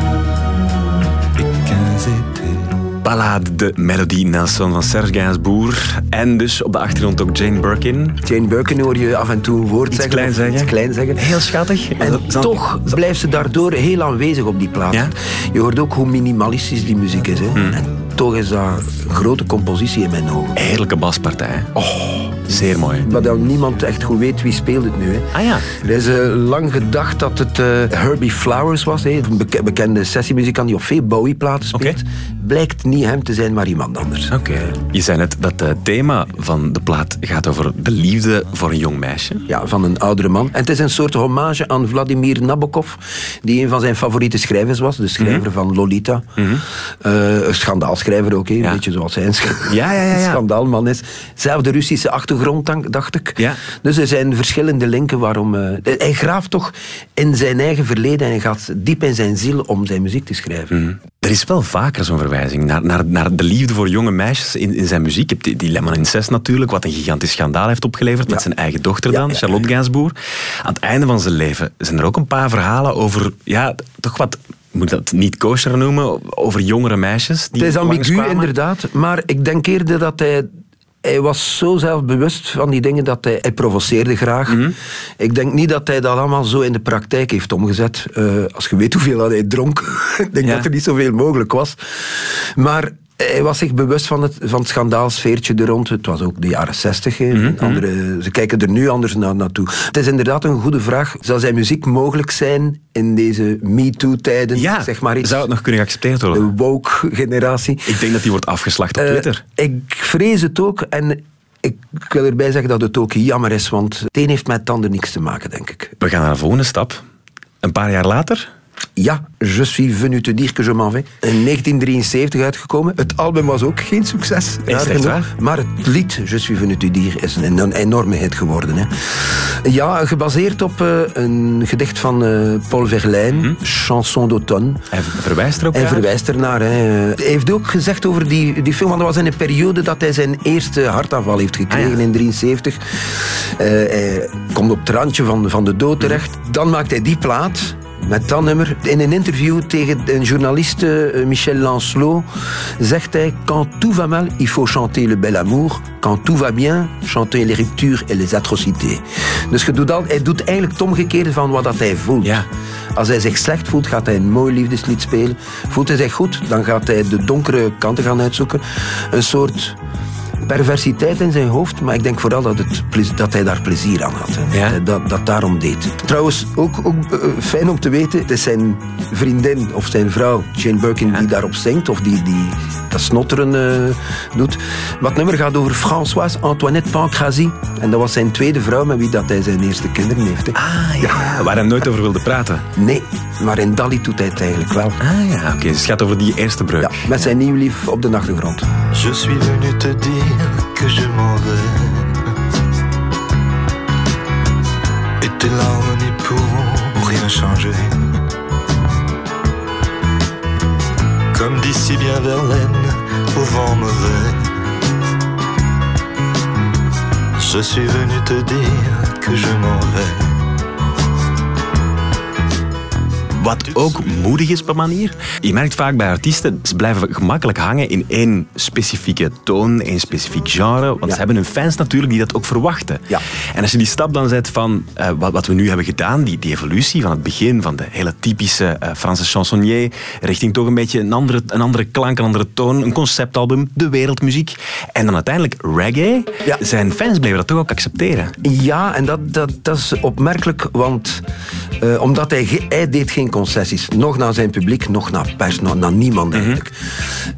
Ballade de Melodie Nelson van Serge Gainsbourg. En dus op de achtergrond ook Jane Birkin. Jane Birkin hoor je af en toe een woord Iets zeggen. klein zeggen. Iets klein zeggen. Heel schattig. En toch blijft ze daardoor heel aanwezig op die plaat. Ja? Je hoort ook hoe minimalistisch die muziek is. Hè? Hmm. En toch is dat een grote compositie in mijn ogen. Heerlijke baspartij. Oh, zeer mooi. Wat dan niemand echt goed weet wie speelt het nu. Hè? Ah ja. Er is eh, lang gedacht dat het eh, Herbie Flowers was, hè? een beke- bekende sessiemuzikant die op veel Bowie-platen speelt. Blijkt niet hem te zijn, maar iemand anders. Oké. Je zei net dat het thema van de plaat gaat over de liefde voor een jong meisje. Ja, van een oudere man. En het is een soort hommage aan Vladimir Nabokov, die een van zijn favoriete schrijvers was. De schrijver Mhm. van Lolita. Eh, een schandaalschrijver ook, hè? een beetje zoals hij een Ja, ja, ja, ja. schandaalman is. Zelfde Russische achtergrond, dank- dacht ik. Ja. Dus er zijn verschillende linken waarom... eh, hij graaft toch in zijn eigen verleden en hij gaat diep in zijn ziel om zijn muziek te schrijven. Mhm. Er is wel vaker zo'n verwijzing naar, naar, naar de liefde voor jonge meisjes in, in zijn muziek. Je hebt die, die Lemon Incest natuurlijk, wat een gigantisch schandaal heeft opgeleverd met zijn eigen dochter dan, ja, Charlotte Gainsbourg. Aan het einde van zijn leven zijn er ook een paar verhalen over, ja, toch wat moet dat niet kosher noemen, over jongere meisjes. Die Het is ambigu, inderdaad. Maar ik denk eerder dat hij... Hij was zo zelfbewust van die dingen dat hij, hij provoceerde graag. Mhm. Ik denk niet dat hij dat allemaal zo in de praktijk heeft omgezet. Eh, als je weet hoeveel dat hij dronk, ik denk Ja. dat er niet zoveel mogelijk was. Maar hij was zich bewust van het, van het schandaalsfeertje er rond. Het was ook de jaren zestig. Andere, ze kijken er nu anders na, naartoe. Het is inderdaad een goede vraag. Zou zijn muziek mogelijk zijn in deze MeToo-tijden? Ja, zeg maar iets. zou het nog kunnen geaccepteerd worden? De woke-generatie. Ik denk dat die wordt afgeslacht op Eh, Twitter. ik vrees het ook en ik wil erbij zeggen dat het ook jammer is, want het een heeft met het ander niks te maken, denk ik. We gaan naar de volgende stap. Een paar jaar later. Ja, Je suis venu te dire que je m'en vais. In 1973 uitgekomen. Het album was ook geen succes. Is genoeg. waar? Maar het lied Je suis venu te dire is een, een enorme hit geworden. Hè. Ja, gebaseerd op eh, een gedicht van eh, Paul Verlaine, Chanson d'automne. Hij verwijst er ook Hij verwijst ernaar. Hè. Hij heeft ook gezegd over die, die film, want dat was in een periode dat hij zijn eerste hartaanval heeft gekregen Ah, ja. in 73. Eh, hij komt op het randje van, van de dood terecht. Dan maakt hij die plaat. Met dat nummer. In een interview tegen een journaliste, eh, Michel Lancelot, zegt hij: Quand tout va mal, il faut chanter le bel amour. Quand tout va bien, chanter les ruptures et les atrocités. Dus je doet al, hij doet eigenlijk het omgekeerde van wat dat hij voelt. Ja. Als hij zich slecht voelt, gaat hij een mooi liefdeslied spelen. Voelt hij zich goed, dan gaat hij de donkere kanten gaan uitzoeken. Een soort perversiteit in zijn hoofd, maar ik denk vooral dat, het, dat hij daar plezier aan had. Ja. Dat, dat, daarom deed. Trouwens, ook, ook eh, fijn om te weten, het is zijn vriendin of zijn vrouw, Jane Birkin, die daarop zingt, of die, die dat snotteren eh, doet. Wat nummer gaat over Françoise Antoinette Pancrazy. En dat was zijn tweede vrouw met wie dat hij zijn eerste kinderen heeft. hè. Ah ja, waar hij nooit over wilde praten. Nee, maar in Dali doet hij het eigenlijk wel. Ah ja, oké. dus het gaat over die eerste breuk. Ja, met zijn nieuw lief op de achtergrond. Je suis venu te dire que je m'en vais. Et tes larmes n'y pourront rien changer. Comme dit si bien Verlaine, au vent mauvais. Je suis venu te dire que je m'en vais. Wat ook moedig is een manier. Je merkt vaak bij artiesten, ze blijven gemakkelijk hangen in één specifieke toon, één specifiek genre. Want ze hebben hun fans natuurlijk die dat ook verwachten. Ja. En als je die stap dan zet van eh, wat, wat we nu hebben gedaan, die, die evolutie van het begin van de hele typische eh, Franse chansonnier, richting toch een beetje een andere, een andere klank, een andere toon, een conceptalbum, de wereldmuziek. En dan uiteindelijk reggae. Ja. Zijn fans bleven dat toch ook accepteren. Ja, en dat, dat, dat is opmerkelijk, want eh, omdat hij, hij deed geen concessies. Nog naar zijn publiek, nog naar pers, nog naar niemand eigenlijk.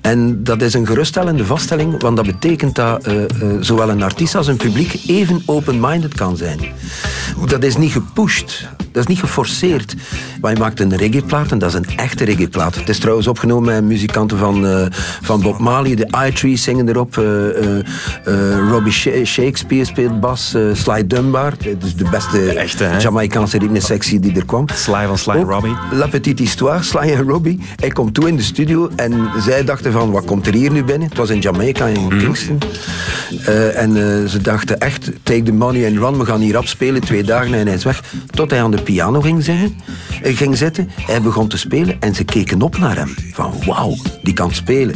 En dat is een geruststellende vaststelling, want dat betekent dat eh, eh, zowel een artiest als een publiek even open-minded kan zijn. Dat is niet gepusht, dat is niet geforceerd. Maar je maakt een reggaeplaat en dat is een echte reggaeplaat. Het is trouwens opgenomen met muzikanten van, eh, van Bob Marley, de I-Trees zingen erop, Robbie Sha- Shakespeare speelt bas, Sly Dunbar, dus de beste echte? Jamaicaanse ritmesectie die er kwam. Sly van Sly Robbie. La Petite Histoire, Sly en Robbie. Hij komt toe in de studio en zij dachten van, wat komt er hier nu binnen? Het was in Jamaica, in Mhm. Kingston. Eh, en eh, ze dachten echt, take the money and run, we gaan hier afspelen, twee dagen en hij is weg. Tot hij aan de piano ging, zingen, eh, ging zitten, hij begon te spelen en ze keken op naar hem. Van, wauw, die kan spelen.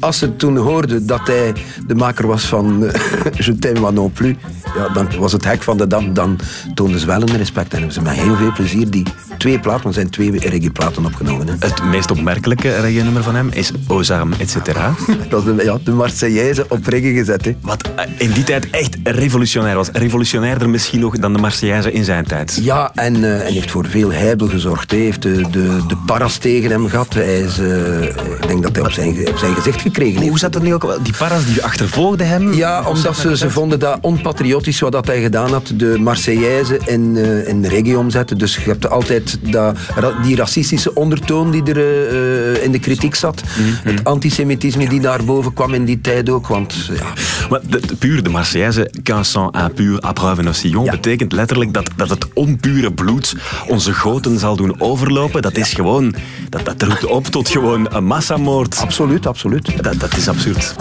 Als ze toen hoorden dat hij de maker was van Je t'aime moi non plus, ja, dan was het hek van de dam, dan toonden ze wel een respect en hebben ze met heel veel plezier die twee platen, er zijn twee reggae-platen opgenomen. Hè. Het meest opmerkelijke reggae-nummer van hem is Aux armes, et cetera. Dat is de, ja, de Marseillaise op reggae gezet. Hè. Wat eh, in die tijd echt revolutionair was. Revolutionairder misschien nog dan de Marseillaise in zijn tijd. Ja, en eh, hij heeft voor veel heibel gezorgd. Hij heeft de, de, de paras tegen hem gehad. Hij is, eh, ik denk dat hij op zijn, op zijn gezicht gekregen heeft. Hoe zat dat nu ook? Die paras die achtervolgden hem? Ja, omdat ze, ze vonden dat onpatriotisch wat dat hij gedaan had. De Marseillaise in, eh, in reggae omzetten. Dus je hebt altijd dat, die racistische ondertoon die er eh, eh, in de kritiek zat. Het antisemitisme die naar boven kwam in die tijd ook. Want ja, Maar de, de- puur de Marseillaise, qu'un sang impur approve nos sillons, betekent letterlijk dat, dat het onpure bloed onze goten zal doen overlopen. Dat is gewoon, dat, dat roept op tot gewoon een massamoord. absoluut, absoluut. Dat, dat is absurd.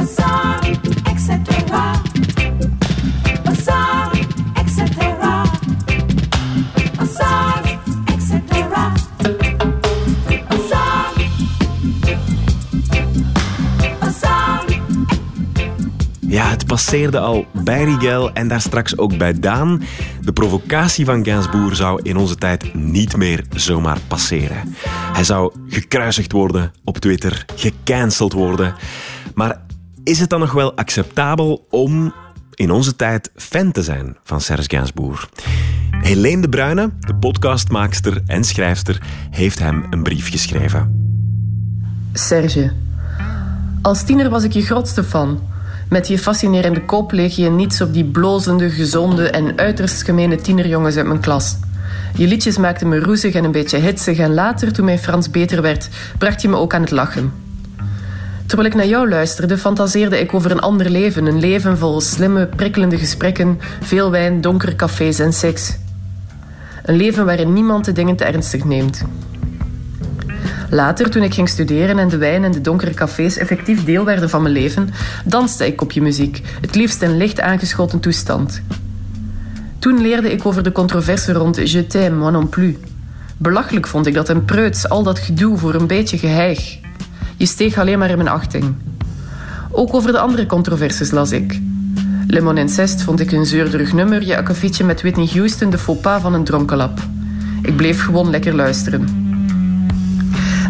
Passeerde al bij Rigel en daar straks ook bij Daan. De provocatie van Gainsbourg zou in onze tijd niet meer zomaar passeren. Hij zou gekruisigd worden op Twitter, gecanceld worden. Maar is het dan nog wel acceptabel om in onze tijd fan te zijn van Serge Gainsbourg? Helene de Bruyne, de podcastmaakster en schrijfster, heeft hem een brief geschreven. Serge, als tiener was ik je grootste fan. Met je fascinerende kop leeg je niets op die blozende, gezonde en uiterst gemene tienerjongens uit mijn klas. Je liedjes maakten me roezig en een beetje hitsig en later, toen mijn Frans beter werd, bracht je me ook aan het lachen. Terwijl ik naar jou luisterde, fantaseerde ik over een ander leven. Een leven vol slimme, prikkelende gesprekken, veel wijn, donkere cafés en seks. Een leven waarin niemand de dingen te ernstig neemt. Later, toen ik ging studeren en de wijn en de donkere cafés effectief deel werden van mijn leven, danste ik op je muziek, het liefst in licht aangeschoten toestand. Toen leerde ik over de controverse rond Je t'aime, moi non plus. Belachelijk vond ik dat een preuts, al dat gedoe voor een beetje geheig. Je steeg alleen maar in mijn achting. Ook over de andere controversies las ik. Lemon Incest vond ik een zeurderig nummer, je akkefietje met Whitney Houston de faux pas van een dronkenlap. Ik bleef gewoon lekker luisteren.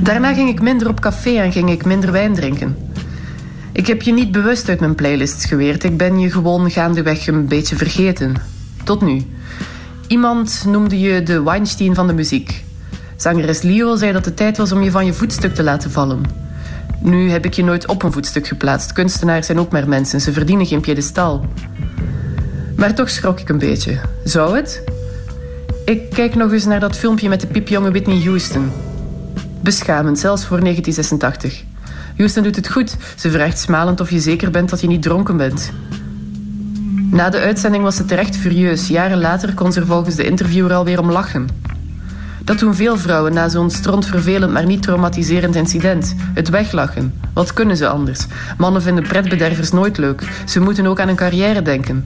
Daarna ging ik minder op café en ging ik minder wijn drinken. Ik heb je niet bewust uit mijn playlists geweerd. Ik ben je gewoon gaandeweg een beetje vergeten. Tot nu. Iemand noemde je de Weinstein van de muziek. Zangeres Leo zei dat het tijd was om je van je voetstuk te laten vallen. Nu heb ik je nooit op een voetstuk geplaatst. Kunstenaars zijn ook maar mensen. Ze verdienen geen piedestal. Maar toch schrok ik een beetje. Zou het? Ik kijk nog eens naar dat filmpje met de piepjonge Whitney Houston. Beschamend, zelfs voor 1986. Houston doet het goed. Ze vraagt smalend of je zeker bent dat je niet dronken bent. Na de uitzending was ze terecht furieus. Jaren later kon ze er volgens de interviewer alweer om lachen. Dat doen veel vrouwen na zo'n strontvervelend maar niet traumatiserend incident. Het weglachen. Wat kunnen ze anders? Mannen vinden pretbedervers nooit leuk. Ze moeten ook aan een carrière denken.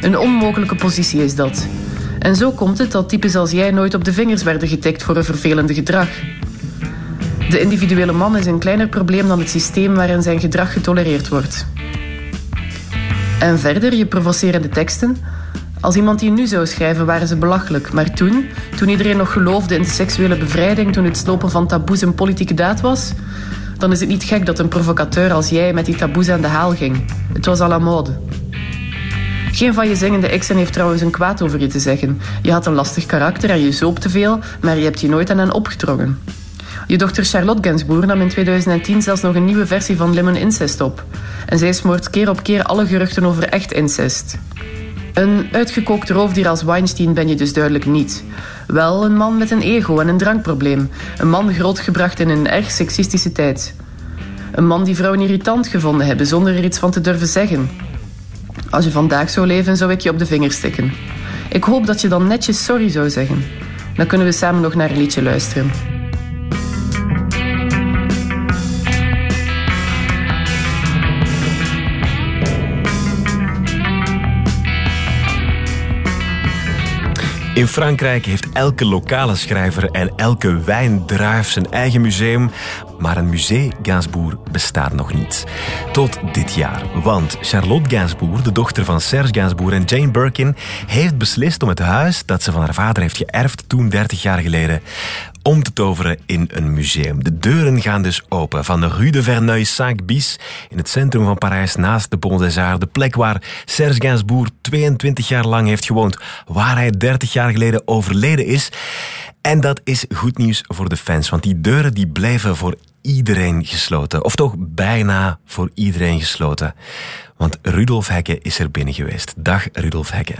Een onmogelijke positie is dat. En zo komt het dat types als jij nooit op de vingers werden getikt voor een vervelende gedrag. De individuele man is een kleiner probleem dan het systeem waarin zijn gedrag getolereerd wordt. En verder, je provocerende teksten. Als iemand die nu zou schrijven, waren ze belachelijk. Maar toen, toen iedereen nog geloofde in de seksuele bevrijding, toen het slopen van taboes een politieke daad was, dan is het niet gek dat een provocateur als jij met die taboes aan de haal ging. Het was à la mode. Geen van je zingende exen heeft trouwens een kwaad over je te zeggen. Je had een lastig karakter en je zoop te veel, maar je hebt je nooit aan hen opgedrongen. Je dochter Charlotte Gainsbourg nam in 2010 zelfs nog een nieuwe versie van Lemon Incest op. En zij smoort keer op keer alle geruchten over echt incest. Een uitgekookt roofdier als Weinstein ben je dus duidelijk niet. Wel een man met een ego en een drankprobleem. Een man grootgebracht in een erg seksistische tijd. Een man die vrouwen irritant gevonden hebben zonder er iets van te durven zeggen. Als je vandaag zou leven, zou ik je op de vingers stikken. Ik hoop dat je dan netjes sorry zou zeggen. Dan kunnen we samen nog naar een liedje luisteren. In Frankrijk heeft elke lokale schrijver en elke wijndruif zijn eigen museum. Maar een musée Gainsbourg bestaat nog niet. Tot dit jaar. Want Charlotte Gainsbourg, de dochter van Serge Gainsbourg en Jane Birkin, heeft beslist om het huis dat ze van haar vader heeft geërfd toen 30 jaar geleden om te toveren in een museum. De deuren gaan dus open van de Rue de Verneuil-Saint-Bis in het centrum van Parijs naast de Pont des Arts, de plek waar Serge Gainsbourg 22 jaar lang heeft gewoond, waar hij 30 jaar geleden overleden is. En dat is goed nieuws voor de fans, want die deuren die blijven voor iedereen gesloten. Of toch bijna voor iedereen gesloten. Want Rudolf Hekke is er binnen geweest. Dag Rudolf Hekke.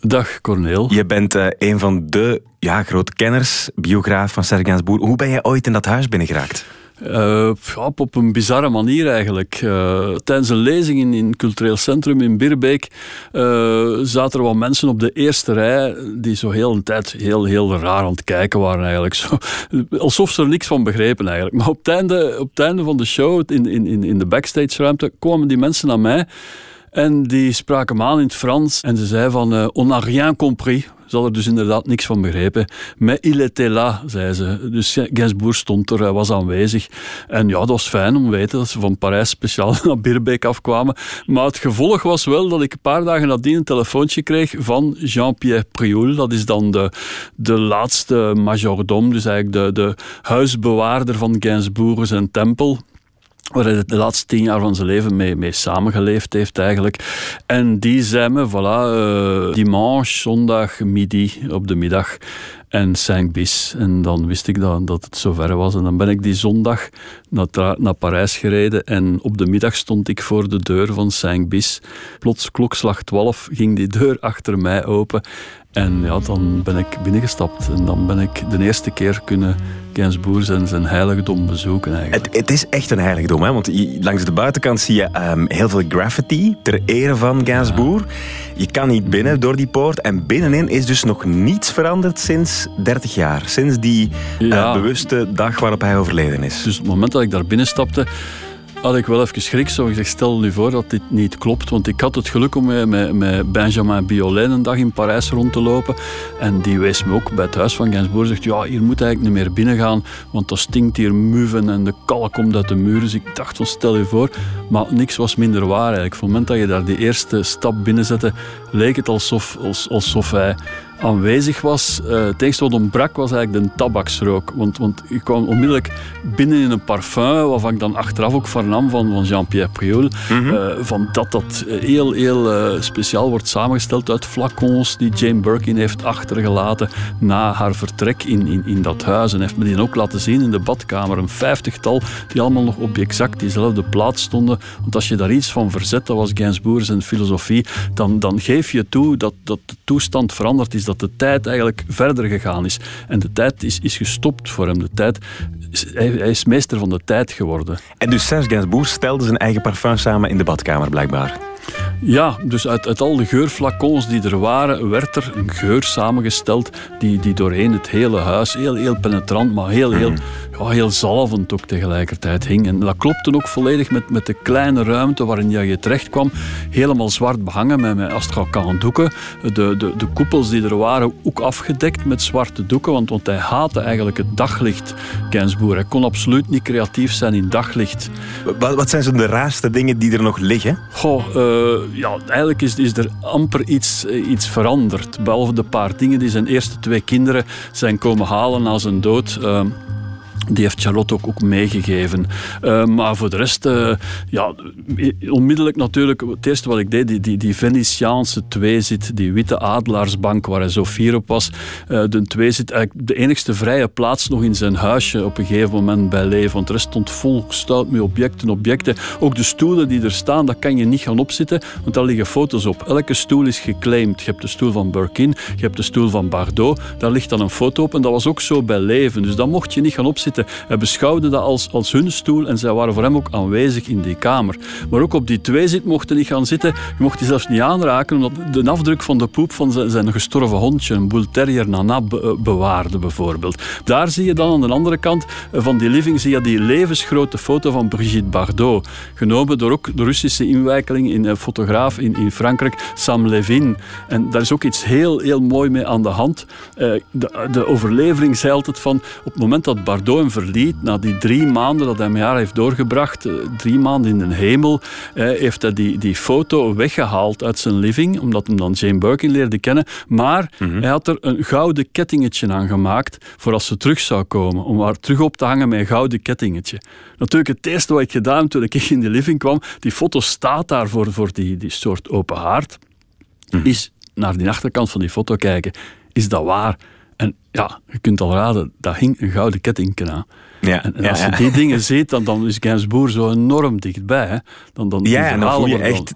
Dag Corneel. Je bent uh, een van de ja, grote kenners, biograaf van Serge Gainsbourg. Hoe ben jij ooit in dat huis binnengeraakt? Uh, op een bizarre manier eigenlijk. Uh, tijdens een lezing in, in cultureel centrum in Birbeek uh, zaten er wat mensen op de eerste rij die zo heel een tijd heel, heel raar aan het kijken waren eigenlijk. Zo, alsof ze er niks van begrepen eigenlijk. Maar op het einde, op het einde van de show, in, in, in de backstage ruimte, kwamen die mensen naar mij en die spraken me aan in het Frans en ze zei van on n'a rien compris Ze had er dus inderdaad niks van begrepen. Mais il était là, zei ze. Dus Gainsbourg stond er, hij was aanwezig. En ja, dat was fijn om te weten dat ze van Parijs speciaal naar Birbeek afkwamen. Maar het gevolg was wel dat ik een paar dagen nadien een telefoontje kreeg van Jean-Pierre Prioul. Dat is dan de, de laatste majordom, dus eigenlijk de, de huisbewaarder van Gainsbourg zijn tempel waar hij de laatste tien jaar van zijn leven mee, mee samengeleefd heeft eigenlijk. En die zei me, voilà, uh, dimanche, zondag, midi, op de middag en 5 bis. En dan wist ik dat, dat het zover was. En dan ben ik die zondag naar, naar Parijs gereden en op de middag stond ik voor de deur van 5 bis. Plots klokslag 12 ging die deur achter mij open en ja, dan ben ik binnengestapt en dan ben ik de eerste keer kunnen Gainsbourg en zijn heiligdom bezoeken eigenlijk. Het, het is echt een heiligdom, hè? want langs de buitenkant zie je um, heel veel graffiti ter ere van Gainsbourg. Je kan niet binnen door die poort en binnenin is dus nog niets veranderd sinds 30 jaar. Sinds die uh, bewuste dag waarop hij overleden is. Dus het moment dat ik daar binnenstapte had ik wel even schrik. Zo gezegd, stel nu voor dat dit niet klopt. Want ik had het geluk om met, Benjamin Biolin een dag in Parijs rond te lopen. En die wees me ook bij het huis van Gainsbourg. Zegt, ja, hier moet eigenlijk niet meer binnen gaan. Want dat stinkt hier muven en de kalk komt uit de muren. Dus ik dacht, van, stel je voor. Maar niks was minder waar eigenlijk. Op het moment dat je daar die eerste stap binnenzette, leek het alsof, alsof hij aanwezig was. Uh, het enige wat ontbrak was eigenlijk de tabaksrook. Want, want ik kwam onmiddellijk binnen in een parfum, waarvan ik dan achteraf ook vernam van, van Jean-Pierre Priol. Mm van dat dat heel, heel uh, speciaal wordt samengesteld uit flacons die Jane Birkin heeft achtergelaten na haar vertrek in, in, in dat huis. En heeft me die ook laten zien in de badkamer. Een vijftigtal die allemaal nog op exact diezelfde plaats stonden. Want als je daar iets van verzet, dat was Gainsbourg zijn filosofie, dan, dan geef je toe dat, dat de toestand veranderd is, dat de tijd eigenlijk verder gegaan is. En de tijd is, is gestopt voor hem. De tijd, hij, hij is meester van de tijd geworden. En dus Serge Gainsbourg stelde zijn eigen parfum samen in de badkamer, blijkbaar. Ja, dus uit, uit al de geurflacons die er waren, werd er een geur samengesteld die, die doorheen het hele huis, heel, heel penetrant, maar heel, heel, ja, heel zalvend ook tegelijkertijd hing. En dat klopte ook volledig met, met de kleine ruimte waarin je terecht kwam. Helemaal zwart behangen met, met astrakhan doeken. De, de, de koepels die er waren ook afgedekt met zwarte doeken, want, want hij haatte eigenlijk het daglicht, Gainsbourg. Hij kon absoluut niet creatief zijn in daglicht. Wat, wat zijn de raarste dingen die er nog liggen? Goh, uh, ja, eigenlijk is, is er amper iets, eh, iets veranderd. Behalve de paar dingen die zijn eerste twee kinderen zijn komen halen na zijn dood. Die heeft Charlotte ook, meegegeven. Uh, maar voor de rest, uh, ja, onmiddellijk natuurlijk, het eerste wat ik deed, die, die, die Venetiaanse tweezit, die witte adelaarsbank waar hij zo fier op was. Uh, de tweezit, eigenlijk de enigste vrije plaats nog in zijn huisje op een gegeven moment bij leven. Want de rest stond vol stout met objecten, objecten. Ook de stoelen die er staan, daar kan je niet gaan opzitten, want daar liggen foto's op. Elke stoel is geclaimd. Je hebt de stoel van Birkin, je hebt de stoel van Bardot, daar ligt dan een foto op. En dat was ook zo bij leven. Dus dan mocht je niet gaan opzitten hij beschouwde dat als, als hun stoel en zij waren voor hem ook aanwezig in die kamer. Maar ook op die twee zit mochten niet gaan zitten. Je mocht die zelfs niet aanraken, omdat de afdruk van de poep van zijn, zijn gestorven hondje, een bull terrier Nana, bewaarde bijvoorbeeld. Daar zie je dan aan de andere kant eh, van die living zie je die levensgrote foto van Brigitte Bardot. Genomen door ook de Russische inwijkeling in eh, fotograaf in, in Frankrijk, Sam Levin. En daar is ook iets heel, heel mooi mee aan de hand. Eh, de, de overlevering zei altijd van, op het moment dat Bardot hem verliet, na die drie maanden dat hij met haar heeft doorgebracht, drie maanden in de hemel, heeft hij die, die foto weggehaald uit zijn living, omdat hem dan Jane Birkin leerde kennen. Maar mhm. hij had er een gouden kettingetje aan gemaakt voor als ze terug zou komen, om haar terug op te hangen met een gouden kettingetje. Natuurlijk, het eerste wat ik gedaan heb toen ik in die living kwam, die foto staat daar voor, voor die, die soort open haard, mhm. is naar die achterkant van die foto kijken. Is dat waar? En ja, je kunt al raden, daar hing een gouden ketting aan. Ja, en, als je die dingen ziet, dan, dan is Gainsbourg zo enorm dichtbij. Hè. Dan, dan, ja, en dan voel je echt...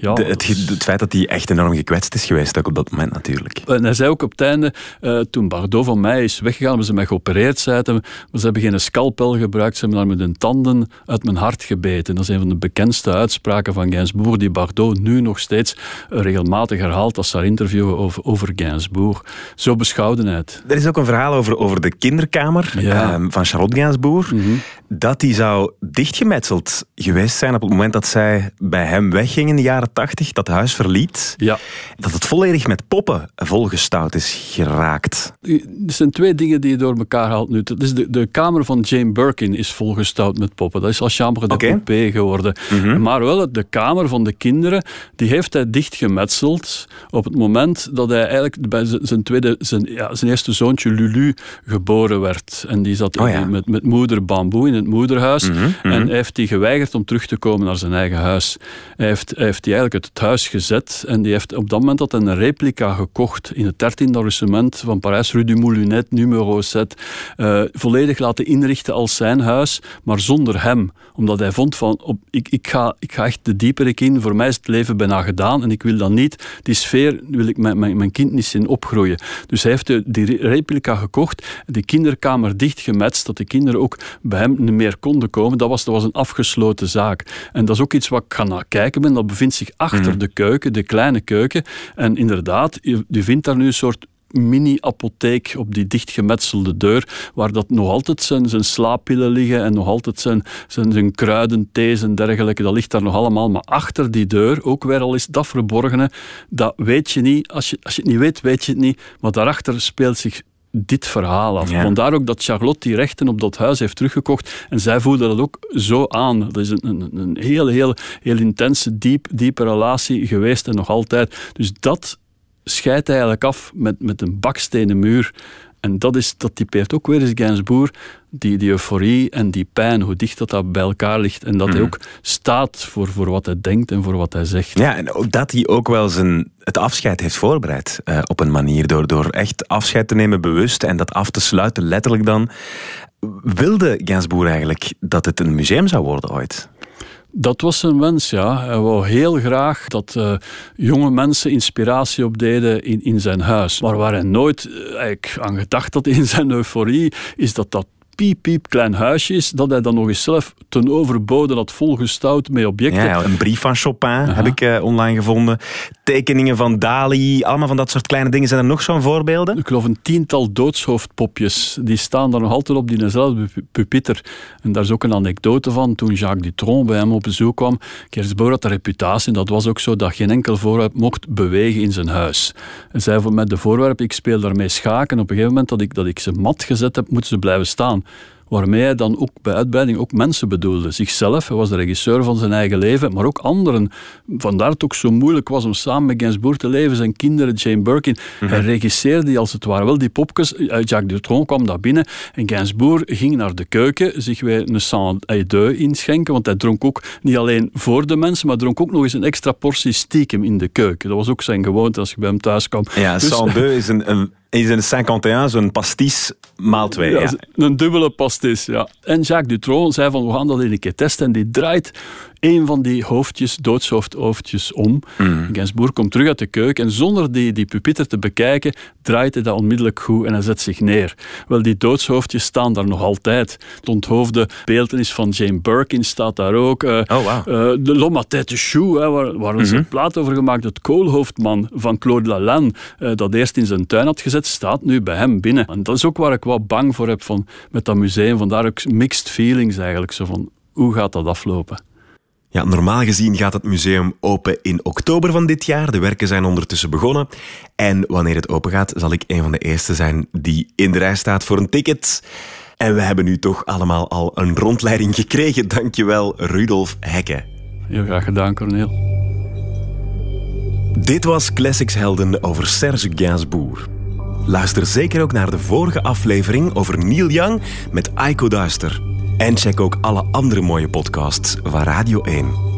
Ja, het, het, feit dat hij echt enorm gekwetst is geweest, ook op dat moment natuurlijk. En hij zei ook op het einde, uh, toen Bardot van mij is weggegaan, hebben ze mij geopereerd, zei hij, maar ze hebben geen scalpel gebruikt, ze hebben daar met hun tanden uit mijn hart gebeten. Dat is een van de bekendste uitspraken van Gainsbourg, die Bardot nu nog steeds regelmatig herhaalt als ze haar interviewen over, over Gainsbourg. Zo beschouwde hij het. Er is ook een verhaal over, over de kinderkamer ehm, van Charlotte Gainsbourg, mhm. dat die zou dichtgemetseld geweest zijn op het moment dat zij bij hem wegging in de jaren tachtig dat huis verliet, ja. dat het volledig met poppen volgestouwd is geraakt. Er zijn twee dingen die je door elkaar haalt nu. Dat is de, de kamer van Jane Birkin is volgestouwd met poppen. Dat is als chambre de poupée geworden. Mhm. Maar wel de kamer van de kinderen, die heeft hij dichtgemetseld op het moment dat hij eigenlijk bij zijn, tweede, zijn, ja, zijn eerste zoontje Lulu geboren werd. En die zat Oh ja. met, met moeder bamboe in het moederhuis. Mhm, mhm. En hij heeft die geweigerd om terug te komen naar zijn eigen huis. Hij heeft, hij heeft die het huis gezet en die heeft op dat moment hij een replica gekocht in het 13e arrondissement van Parijs, Rue du Moulinet, numero 7. eh, volledig laten inrichten als zijn huis, maar zonder hem. Omdat hij vond van, op, ik, ik, ga, ik ga echt de dieperik in, voor mij is het leven bijna gedaan en ik wil dat niet. Die sfeer wil ik mijn, mijn, kind niet zien opgroeien. Dus hij heeft die replica gekocht, de kinderkamer dichtgemetst, dat de kinderen ook bij hem niet meer konden komen. Dat was, dat was een afgesloten zaak. En dat is ook iets wat ik ga naar kijken ben. Dat bevindt zich achter Mhm. de keuken, de kleine keuken. En inderdaad, je, je vindt daar nu een soort mini-apotheek op die dichtgemetselde deur, waar dat nog altijd zijn, zijn slaappillen liggen en nog altijd zijn, zijn, zijn kruidenthees en dergelijke. Dat ligt daar nog allemaal. Maar achter die deur, ook weer al is dat verborgene, dat weet je niet. Als je, als je het niet weet, weet je het niet. Maar daarachter speelt zich dit verhaal af. Ja. Vandaar ook dat Charlotte die rechten op dat huis heeft teruggekocht. En zij voelde dat ook zo aan. Dat is een, een, een heel, heel, heel intense, diep, diepe relatie geweest en nog altijd. Dus dat scheidt eigenlijk af met, met een bakstenen muur. En dat, is, dat typeert ook weer eens Gainsbourg, die, die euforie en die pijn, hoe dicht dat, dat bij elkaar ligt. En dat hij Mhm. ook staat voor, voor wat hij denkt en voor wat hij zegt. Ja, en ook dat hij ook wel zijn, het afscheid heeft voorbereid eh, op een manier. Door, door echt afscheid te nemen bewust en dat af te sluiten, letterlijk dan. Wilde Gainsbourg eigenlijk dat het een museum zou worden ooit? Dat was zijn wens, ja. Hij wou heel graag dat eh, jonge mensen inspiratie opdeden in, in zijn huis. Maar waar hij nooit eh, eigenlijk aan gedacht had in zijn euforie, is dat dat piep, piep klein huisje is, dat hij dan nog eens zelf ten overbode had volgestouwd met objecten. Ja, een brief van Chopin heb ik eh, online gevonden. Tekeningen van Dali, allemaal van dat soort kleine dingen. Zijn er nog zo'n voorbeelden? Ik geloof een tiental doodshoofdpopjes. Die staan daar nog altijd op diezelfde pu- pupitter. En daar is ook een anekdote van. Toen Jacques Dutronc bij hem op bezoek kwam. Gainsbourg had de reputatie, en dat was ook zo, dat geen enkel voorwerp mocht bewegen in zijn huis. En zei met de voorwerpen, ik speel daarmee schaken. Op een gegeven moment dat ik, dat ik ze mat gezet heb, moeten ze blijven staan. Waarmee hij dan ook bij uitbreiding ook mensen bedoelde. Zichzelf, hij was de regisseur van zijn eigen leven, maar ook anderen. Vandaar het ook zo moeilijk was om samen met Gainsbourg te leven. Zijn kinderen, Jane Birkin. Hij regisseerde die als het ware wel die popjes. Eh, Jacques Dutronc kwam daar binnen en Gainsbourg ging naar de keuken, zich weer een sang et deux inschenken, want hij dronk ook niet alleen voor de mensen, maar dronk ook nog eens een extra portie stiekem in de keuken. Dat was ook zijn gewoonte als je bij hem thuis kwam. Ja, Dus- 102 is een, een, is een 51, zo'n pastis maal 2. Ja, Ja, Een dubbele pastis, ja. En Jacques Dutronc zei van, we gaan dat een keer testen. En die draait een van die hoofdjes, doodshoofdhoofdjes om. Mm. Gainsbourg komt terug uit de keuken en zonder die, die pupitter te bekijken, draait hij dat onmiddellijk goed en hij zet zich neer. Wel, die doodshoofdjes staan daar nog altijd. Het onthoofde beeldenis van Jane Birkin staat daar ook. Eh, Oh, wow. eh, de L'Homme à tête chou, hè, waar, waar is Mhm. een plaat over gemaakt. Het koolhoofdman van Claude Lalanne, eh, dat eerst in zijn tuin had gezet, staat nu bij hem binnen. En dat is ook waar ik wat bang voor heb van, met dat museum. Vandaar ook mixed feelings eigenlijk. Zo van, hoe gaat dat aflopen? Ja, normaal gezien gaat het museum open in oktober van dit jaar. De werken zijn ondertussen begonnen. En wanneer het open gaat, zal ik een van de eerste zijn die in de rij staat voor een ticket. En we hebben nu toch allemaal al een rondleiding gekregen. Dankjewel, Rudolf Hekke. Heel graag gedaan, Corneel. Dit was Classics Helden over Serge Gainsbourg. Luister zeker ook naar de vorige aflevering over Neil Young met Aiko Duister. En check ook alle andere mooie podcasts van Radio 1.